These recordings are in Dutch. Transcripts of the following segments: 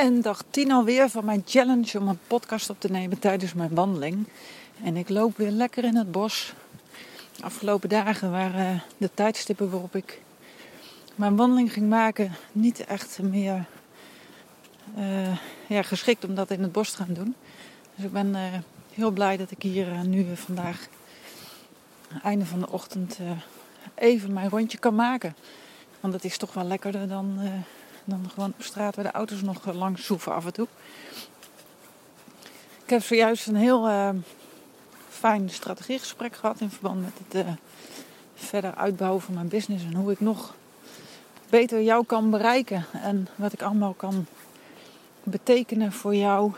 En dag 10 alweer van mijn challenge om een podcast op te nemen tijdens mijn wandeling. En ik loop weer lekker in het bos. De afgelopen dagen waren de tijdstippen waarop ik mijn wandeling ging maken niet echt meer uh, ja, geschikt om dat in het bos te gaan doen. Dus ik ben uh, heel blij dat ik hier nu vandaag, einde van de ochtend, even mijn rondje kan maken. Want het is toch wel lekkerder dan dan gewoon op straat waar de auto's nog eh, langs zoeven af en toe. Ik heb zojuist een heel uh, fijn strategiegesprek gehad in verband met het uh, verder uitbouwen van mijn business en hoe ik nog beter jou kan bereiken en wat ik allemaal kan betekenen voor jou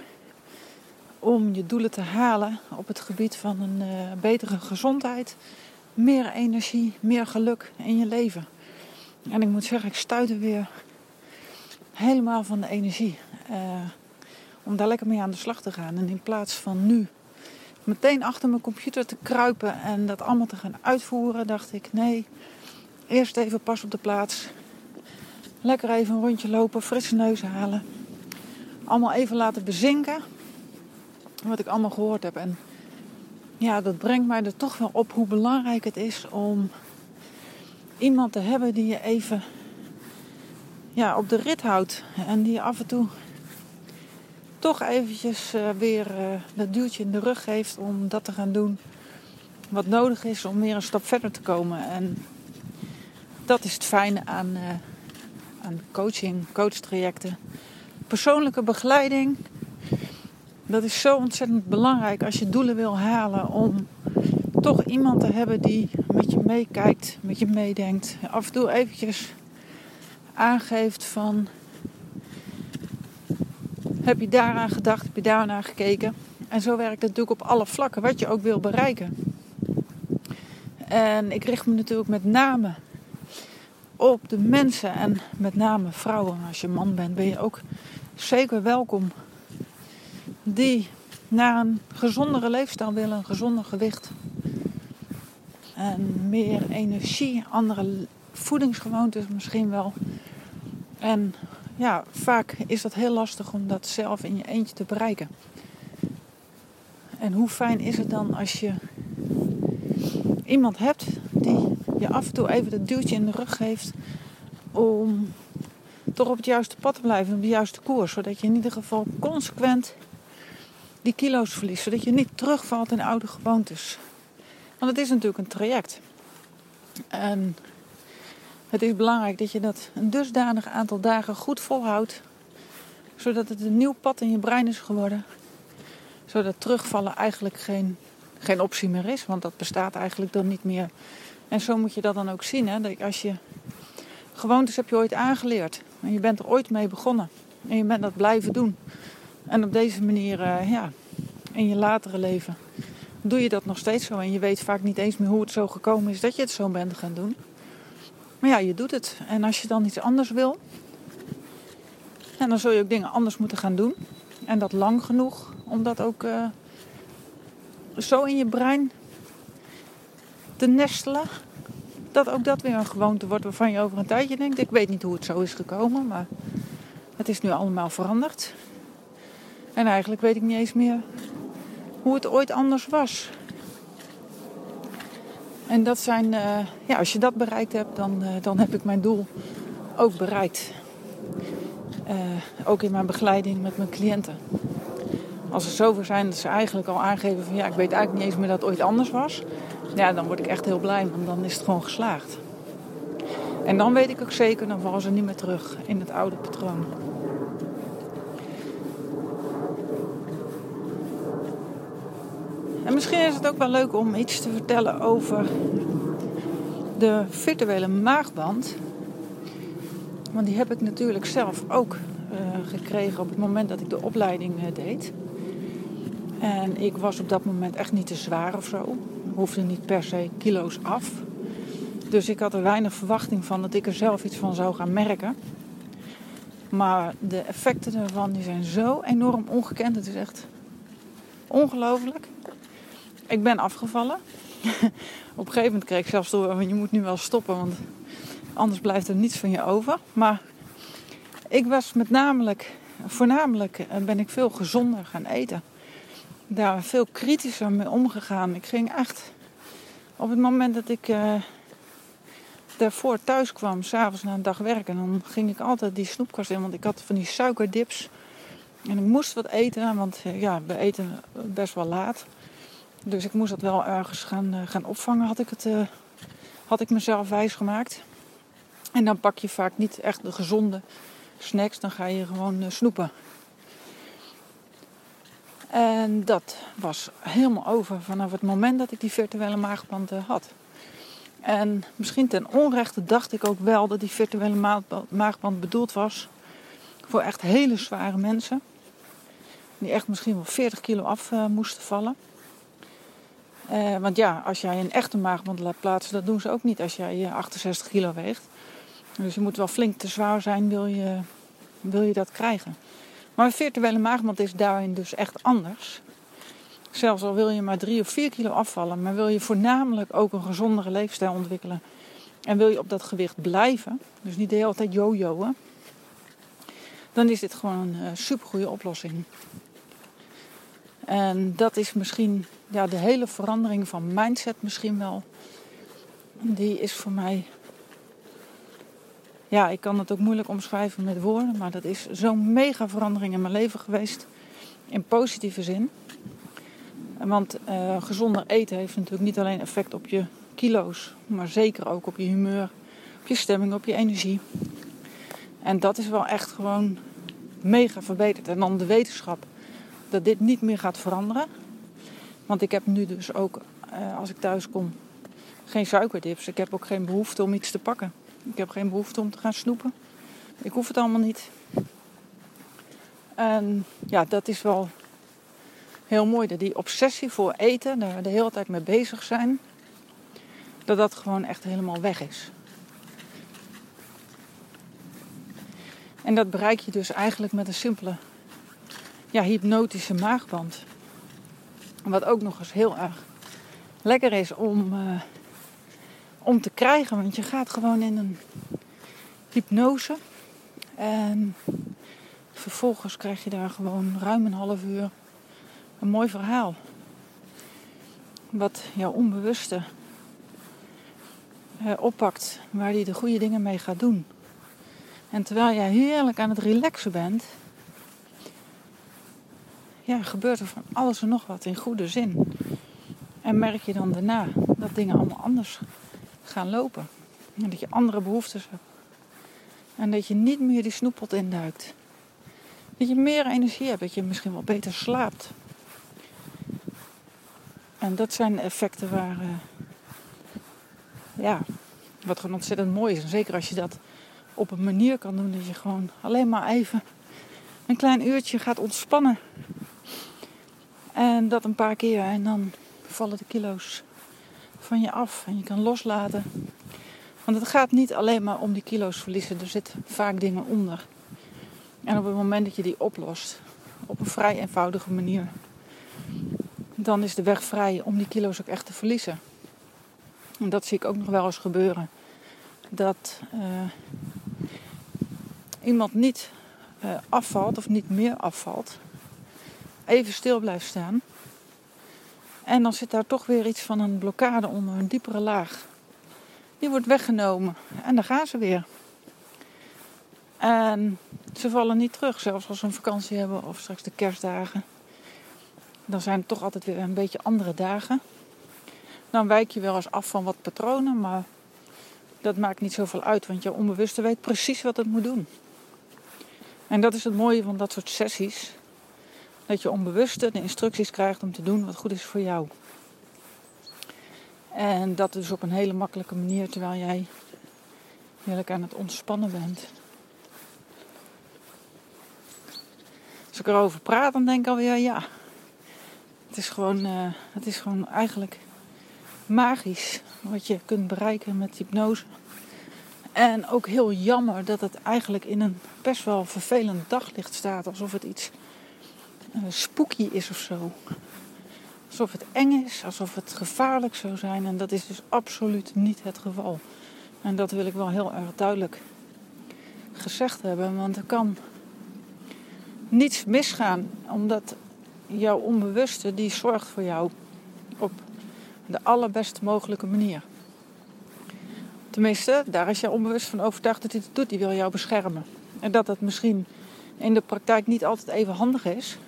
om je doelen te halen op het gebied van een betere gezondheid, meer energie, meer geluk in je leven. En ik moet zeggen, ik stuitte weer helemaal van de energie. Uh, om daar lekker mee aan de slag te gaan. En in plaats van nu meteen achter mijn computer te kruipen en dat allemaal te gaan uitvoeren, dacht ik: nee, eerst even pas op de plaats. Lekker even een rondje lopen, frisse neus halen. Allemaal even laten bezinken wat ik allemaal gehoord heb. En ja, dat brengt mij er toch wel op hoe belangrijk het is om iemand te hebben die je even ja, op de rit houdt. En die af en toe toch eventjes uh, weer uh, dat duwtje in de rug geeft om dat te gaan doen. Wat nodig is om weer een stap verder te komen. En dat is het fijne aan, uh, aan coaching, coachtrajecten. Persoonlijke begeleiding. Dat is zo ontzettend belangrijk als je doelen wil halen om toch iemand te hebben die met je meekijkt, met je meedenkt. Af en toe eventjes aangeeft van heb je daaraan gedacht, heb je daarnaar gekeken. En zo werkt het natuurlijk op alle vlakken, wat je ook wil bereiken. En ik richt me natuurlijk met name op de mensen en met name vrouwen. Als je man bent, ben je ook zeker welkom. Die naar een gezondere leefstijl willen, een gezonder gewicht. En meer energie, andere voedingsgewoontes misschien wel. En ja, vaak is dat heel lastig om dat zelf in je eentje te bereiken. En hoe fijn is het dan als je iemand hebt die je af en toe even dat duwtje in de rug geeft om toch op het juiste pad te blijven, op de juiste koers, zodat je in ieder geval consequent die kilo's verliest, zodat je niet terugvalt in oude gewoontes. Want het is natuurlijk een traject. En het is belangrijk dat je dat een dusdanig aantal dagen goed volhoudt, zodat het een nieuw pad in je brein is geworden. Zodat terugvallen eigenlijk geen, geen optie meer is, want dat bestaat eigenlijk dan niet meer. En zo moet je dat dan ook zien. Hè? Dat als je gewoontes heb je ooit aangeleerd en je bent er ooit mee begonnen en je bent dat blijven doen. En op deze manier, uh, ja, in je latere leven doe je dat nog steeds zo. En je weet vaak niet eens meer hoe het zo gekomen is dat je het zo bent gaan doen. Maar ja, je doet het. En als je dan iets anders wil, en dan zul je ook dingen anders moeten gaan doen. En dat lang genoeg om dat ook uh, zo in je brein te nestelen. Dat ook dat weer een gewoonte wordt waarvan je over een tijdje denkt: ik weet niet hoe het zo is gekomen, maar het is nu allemaal veranderd. En eigenlijk weet ik niet eens meer hoe het ooit anders was. En dat zijn, uh, ja, als je dat bereikt hebt, dan, uh, dan heb ik mijn doel ook bereikt. Uh, ook in mijn begeleiding met mijn cliënten. Als ze zover zijn dat ze eigenlijk al aangeven van ja, ik weet eigenlijk niet eens meer dat het ooit anders was. Ja, dan word ik echt heel blij, want dan is het gewoon geslaagd. En dan weet ik ook zeker, dan vallen ze niet meer terug in het oude patroon. Misschien is het ook wel leuk om iets te vertellen over de virtuele maagband. Want die heb ik natuurlijk zelf ook uh, gekregen op het moment dat ik de opleiding uh, deed. En ik was op dat moment echt niet te zwaar of zo. Hoefde niet per se kilo's af. Dus ik had er weinig verwachting van dat ik er zelf iets van zou gaan merken. Maar de effecten ervan die zijn zo enorm ongekend. Het is echt ongelooflijk. Ik ben afgevallen. Op een gegeven moment kreeg ik zelfs door, je moet nu wel stoppen, want anders blijft er niets van je over. Maar ik was met name voornamelijk eh, ben ik veel gezonder gaan eten. Daar veel kritischer mee omgegaan. Ik ging echt op het moment dat ik uh, daarvoor thuis kwam, s'avonds na een dag werken, dan ging ik altijd die snoepkast in. Want ik had van die suikerdips. En ik moest wat eten, want eh, ja, we eten best wel laat. Dus ik moest dat wel ergens gaan, gaan opvangen, had ik, het, had ik mezelf wijs gemaakt. En dan pak je vaak niet echt de gezonde snacks, dan ga je gewoon snoepen. En dat was helemaal over vanaf het moment dat ik die virtuele maagband eh, had. En misschien ten onrechte dacht ik ook wel dat die virtuele maagband bedoeld was voor echt hele zware mensen. Die echt misschien wel 40 kilo af moesten vallen. Uh, want ja, als jij een echte maagband laat plaatsen, dat doen ze ook niet als jij 68 kilo weegt. Dus je moet wel flink te zwaar zijn, wil je, wil je dat krijgen. Maar een virtuele maagband is daarin dus echt anders. Zelfs al wil je maar drie of vier kilo afvallen, maar wil je voornamelijk ook een gezondere leefstijl ontwikkelen. En wil je op dat gewicht blijven, dus niet de hele tijd jojoen, dan is dit gewoon een uh, supergoeie oplossing. En dat is misschien ja, de hele verandering van mindset misschien wel. Die is voor mij ja, ik kan het ook moeilijk omschrijven met woorden, maar dat is zo'n mega verandering in mijn leven geweest. In positieve zin. Want uh, gezonder eten heeft natuurlijk niet alleen effect op je kilo's, maar zeker ook op je humeur, op je stemming, op je energie. En dat is wel echt gewoon mega verbeterd. En dan de wetenschap dat dit niet meer gaat veranderen. Want ik heb nu dus ook, uh, als ik thuis kom, geen suikerdips. Ik heb ook geen behoefte om iets te pakken. Ik heb geen behoefte om te gaan snoepen. Ik hoef het allemaal niet. En ja, dat is wel heel mooi. Die obsessie voor eten, daar we de hele tijd mee bezig zijn, dat dat gewoon echt helemaal weg is. En dat bereik je dus eigenlijk met een simpele ja, hypnotische maagband. Wat ook nog eens heel erg lekker is om, uh, om te krijgen. Want je gaat gewoon in een hypnose. En vervolgens krijg je daar gewoon ruim een half uur een mooi verhaal. Wat jouw onbewuste eh, oppakt, waar hij de goede dingen mee gaat doen. En terwijl jij heerlijk aan het relaxen bent, ja, gebeurt er van alles en nog wat in goede zin. En merk je dan daarna dat dingen allemaal anders gaan lopen. En dat je andere behoeftes hebt. En dat je niet meer die snoeppot induikt. Dat je meer energie hebt, dat je misschien wel beter slaapt. En dat zijn effecten waar, uh, ja, wat gewoon ontzettend mooi is. En zeker als je dat op een manier kan doen dat je gewoon alleen maar even een klein uurtje gaat ontspannen. En dat een paar keer en dan vallen de kilo's van je af en je kan loslaten. Want het gaat niet alleen maar om die kilo's verliezen, er zitten vaak dingen onder. En op het moment dat je die oplost, op een vrij eenvoudige manier, dan is de weg vrij om die kilo's ook echt te verliezen. En dat zie ik ook nog wel eens gebeuren. Dat uh, iemand niet uh, afvalt of niet meer afvalt, even stil blijft staan en dan zit daar toch weer iets van een blokkade onder, een diepere laag. Die wordt weggenomen en dan gaan ze weer. En ze vallen niet terug, zelfs als ze een vakantie hebben of straks de kerstdagen. Dan zijn het toch altijd weer een beetje andere dagen. Dan wijk je wel eens af van wat patronen, maar dat maakt niet zoveel uit, want je onbewuste weet precies wat het moet doen. En dat is het mooie van dat soort sessies. Dat je onbewuste de instructies krijgt om te doen wat goed is voor jou. En dat dus op een hele makkelijke manier terwijl jij heerlijk aan het ontspannen bent. Als ik erover praat, dan denk ik alweer ja. Het is gewoon, uh, het is gewoon eigenlijk magisch wat je kunt bereiken met hypnose. En ook heel jammer dat het eigenlijk in een best wel vervelend daglicht staat. Alsof het iets spooky is of zo. Alsof het eng is, alsof het gevaarlijk zou zijn. En dat is dus absoluut niet het geval. En dat wil ik wel heel erg duidelijk gezegd hebben. Want er kan niets misgaan, omdat jouw onbewuste die zorgt voor jou op de allerbeste mogelijke manier. Tenminste, daar is je onbewust van overtuigd dat hij het doet. Die wil jou beschermen. En dat dat misschien in de praktijk niet altijd even handig is.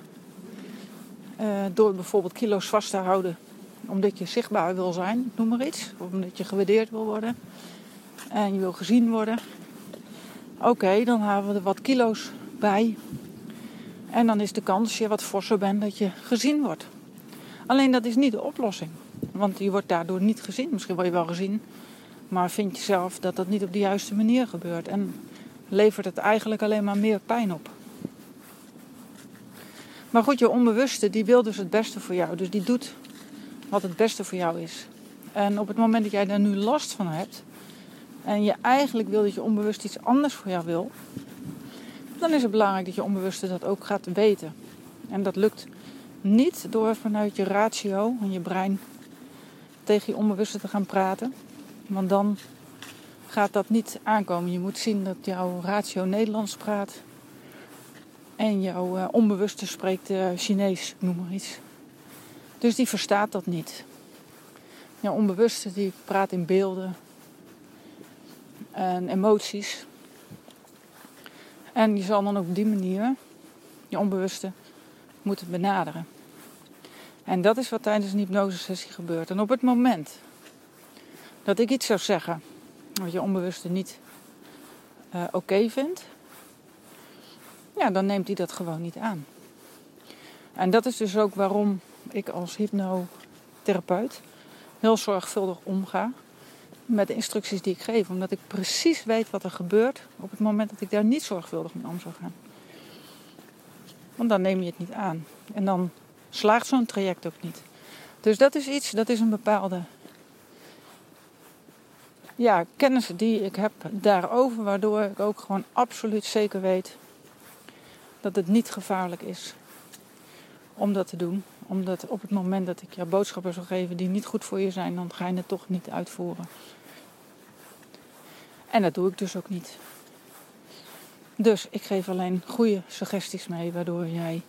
Uh, door bijvoorbeeld kilo's vast te houden omdat je zichtbaar wil zijn, noem maar iets. Omdat je gewaardeerd wil worden. En je wil gezien worden. Oké, dan halen we er wat kilo's bij. En dan is de kans, als je wat forser bent, dat je gezien wordt. Alleen dat is niet de oplossing. Want je wordt daardoor niet gezien. Misschien word je wel gezien. Maar vind je zelf dat dat niet op de juiste manier gebeurt. En levert het eigenlijk alleen maar meer pijn op. Maar goed, je onbewuste die wil dus het beste voor jou. Dus die doet wat het beste voor jou is. En op het moment dat jij daar nu last van hebt. En je eigenlijk wil dat je onbewust iets anders voor jou wil. Dan is het belangrijk dat je onbewuste dat ook gaat weten. En dat lukt niet door vanuit je ratio en je brein tegen je onbewuste te gaan praten. Want dan gaat dat niet aankomen. Je moet zien dat jouw ratio Nederlands praat. En jouw uh, onbewuste spreekt uh, Chinees, noem maar iets. Dus die verstaat dat niet. Jouw onbewuste die praat in beelden en emoties. En je zal dan op die manier je onbewuste moeten benaderen. En dat is wat tijdens een hypnosesessie gebeurt. En op het moment dat ik iets zou zeggen wat je onbewuste niet uh, oké vindt, ja, dan neemt hij dat gewoon niet aan. En dat is dus ook waarom ik als hypnotherapeut heel zorgvuldig omga met de instructies die ik geef. Omdat ik precies weet wat er gebeurt op het moment dat ik daar niet zorgvuldig mee om zou gaan. Want dan neem je het niet aan. En dan slaagt zo'n traject ook niet. Dus dat is iets, dat is een bepaalde ja, kennis die ik heb daarover, waardoor ik ook gewoon absoluut zeker weet dat het niet gevaarlijk is om dat te doen. Omdat op het moment dat ik je boodschappen zou geven die niet goed voor je zijn, dan ga je het toch niet uitvoeren. En dat doe ik dus ook niet. Dus ik geef alleen goede suggesties mee, waardoor jij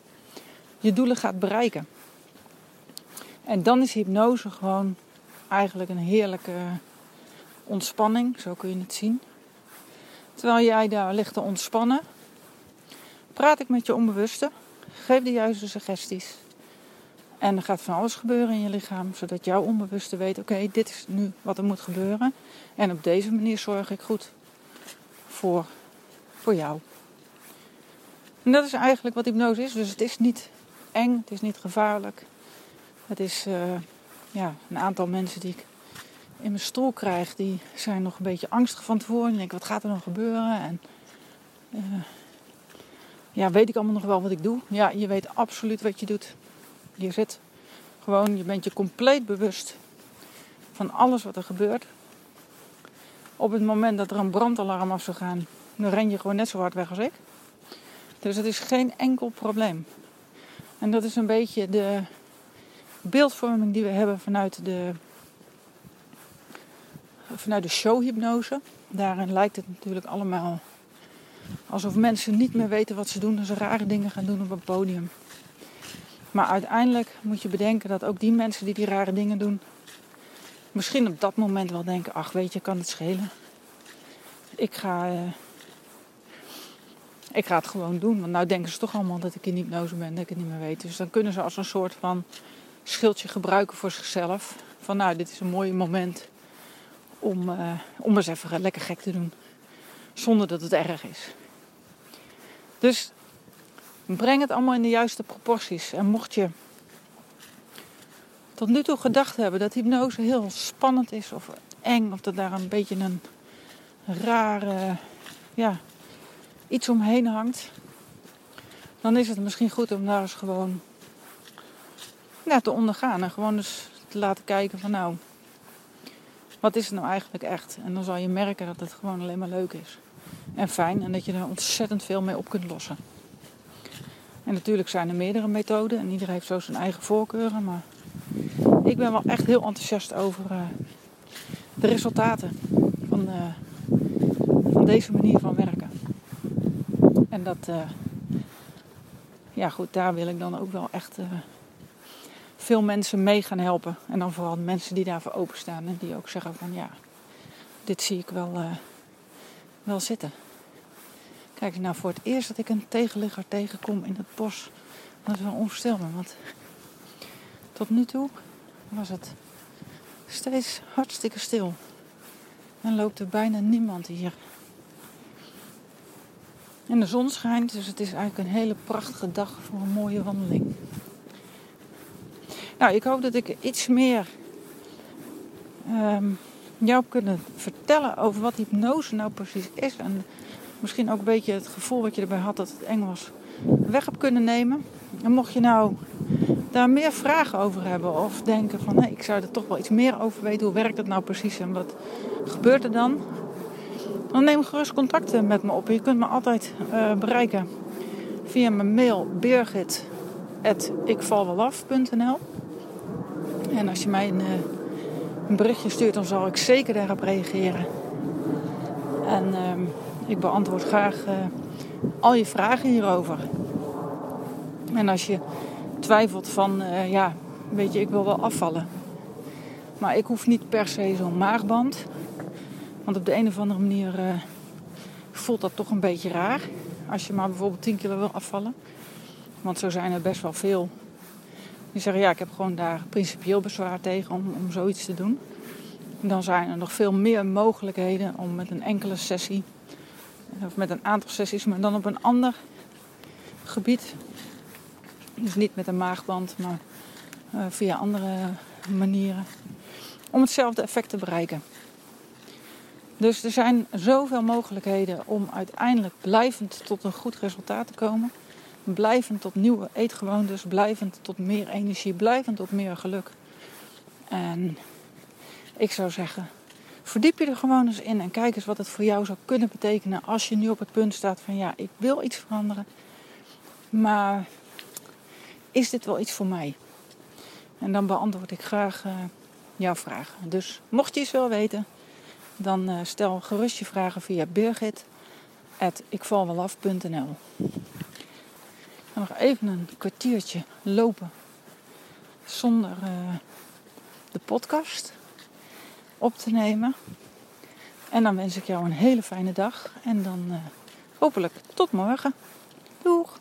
je doelen gaat bereiken. En dan is hypnose gewoon eigenlijk een heerlijke ontspanning, zo kun je het zien. Terwijl jij daar ligt te ontspannen, praat ik met je onbewuste, geef de juiste suggesties. En er gaat van alles gebeuren in je lichaam, zodat jouw onbewuste weet: oké, dit is nu wat er moet gebeuren. En op deze manier zorg ik goed voor, voor jou. En dat is eigenlijk wat hypnose is. Dus het is niet eng, het is niet gevaarlijk. Het is uh, ja, een aantal mensen die ik in mijn stoel krijg, die zijn nog een beetje angstig van tevoren. Die denken, wat gaat er dan gebeuren? En uh, ja, weet ik allemaal nog wel wat ik doe? Ja, je weet absoluut wat je doet. Je zit gewoon, je bent je compleet bewust van alles wat er gebeurt. Op het moment dat er een brandalarm af zou gaan, dan ren je gewoon net zo hard weg als ik. Dus het is geen enkel probleem. En dat is een beetje de beeldvorming die we hebben vanuit de, vanuit de showhypnose. Daarin lijkt het natuurlijk allemaal alsof mensen niet meer weten wat ze doen en ze rare dingen gaan doen op een podium. Maar uiteindelijk moet je bedenken dat ook die mensen die die rare dingen doen, misschien op dat moment wel denken: ach, weet je, kan het schelen. Ik ga, uh, ik ga het gewoon doen. Want nou denken ze toch allemaal dat ik in hypnose ben, dat ik het niet meer weet. Dus dan kunnen ze als een soort van schildje gebruiken voor zichzelf. Van nou, dit is een mooi moment om, uh, om eens even lekker gek te doen. Zonder dat het erg is. Dus breng het allemaal in de juiste proporties. En mocht je tot nu toe gedacht hebben dat hypnose heel spannend is of eng, of dat daar een beetje een rare ja, iets omheen hangt, dan is het misschien goed om daar eens gewoon ja, te ondergaan en gewoon eens te laten kijken van nou, wat is het nou eigenlijk echt? En dan zal je merken dat het gewoon alleen maar leuk is en fijn en dat je er ontzettend veel mee op kunt lossen. En natuurlijk zijn er meerdere methoden en iedereen heeft zo zijn eigen voorkeuren, maar ik ben wel echt heel enthousiast over uh, de resultaten van, uh, van deze manier van werken. En dat, uh, ja, goed, daar wil ik dan ook wel echt veel mensen mee gaan helpen. En dan vooral mensen die daarvoor openstaan en die ook zeggen van ja, dit zie ik wel, wel zitten. Kijk, nou voor het eerst dat ik een tegenligger tegenkom in het bos, dat is wel onvoorstelbaar. Want tot nu toe was het steeds hartstikke stil. En loopt er bijna niemand hier. En de zon schijnt, dus het is eigenlijk een hele prachtige dag voor een mooie wandeling. Nou, ik hoop dat ik iets meer um, jou kunnen vertellen over wat hypnose nou precies is. En misschien ook een beetje het gevoel wat je erbij had dat het eng was weg heb kunnen nemen. En mocht je nou daar meer vragen over hebben of denken van nee, ik zou er toch wel iets meer over weten. Hoe werkt het nou precies en wat gebeurt er dan? Dan neem gerust contact met me op. Je kunt me altijd uh, bereiken via mijn mail birgit.ikvalwelaf.nl En als je mij een, uh, een, berichtje stuurt, dan zal ik zeker daarop reageren. En uh, ik beantwoord graag uh, al je vragen hierover. En als je twijfelt van, ja, weet je, ik wil wel afvallen. Maar ik hoef niet per se zo'n maagband. Want op de een of andere manier uh, voelt dat toch een beetje raar. Als je maar bijvoorbeeld 10 kilo wil afvallen. Want zo zijn er best wel veel. Die zeggen ja, ik heb gewoon daar principieel bezwaar tegen om, om zoiets te doen. En dan zijn er nog veel meer mogelijkheden om met een enkele sessie, of met een aantal sessies, maar dan op een ander gebied. Dus niet met een maagband, maar uh, via andere manieren. Om hetzelfde effect te bereiken. Dus er zijn zoveel mogelijkheden om uiteindelijk blijvend tot een goed resultaat te komen. Blijvend tot nieuwe eetgewoontes, blijvend tot meer energie, blijvend tot meer geluk. En ik zou zeggen, verdiep je er gewoon eens in en kijk eens wat het voor jou zou kunnen betekenen als je nu op het punt staat van ja, ik wil iets veranderen. Maar is dit wel iets voor mij? En dan beantwoord ik graag uh, jouw vragen. Dus mocht je iets wel weten, dan uh, stel gerust je vragen via birgit.ikvalwelaf.nl nog even een kwartiertje lopen zonder uh, de podcast op te nemen. En dan wens ik jou een hele fijne dag. En dan uh, hopelijk tot morgen. Doeg!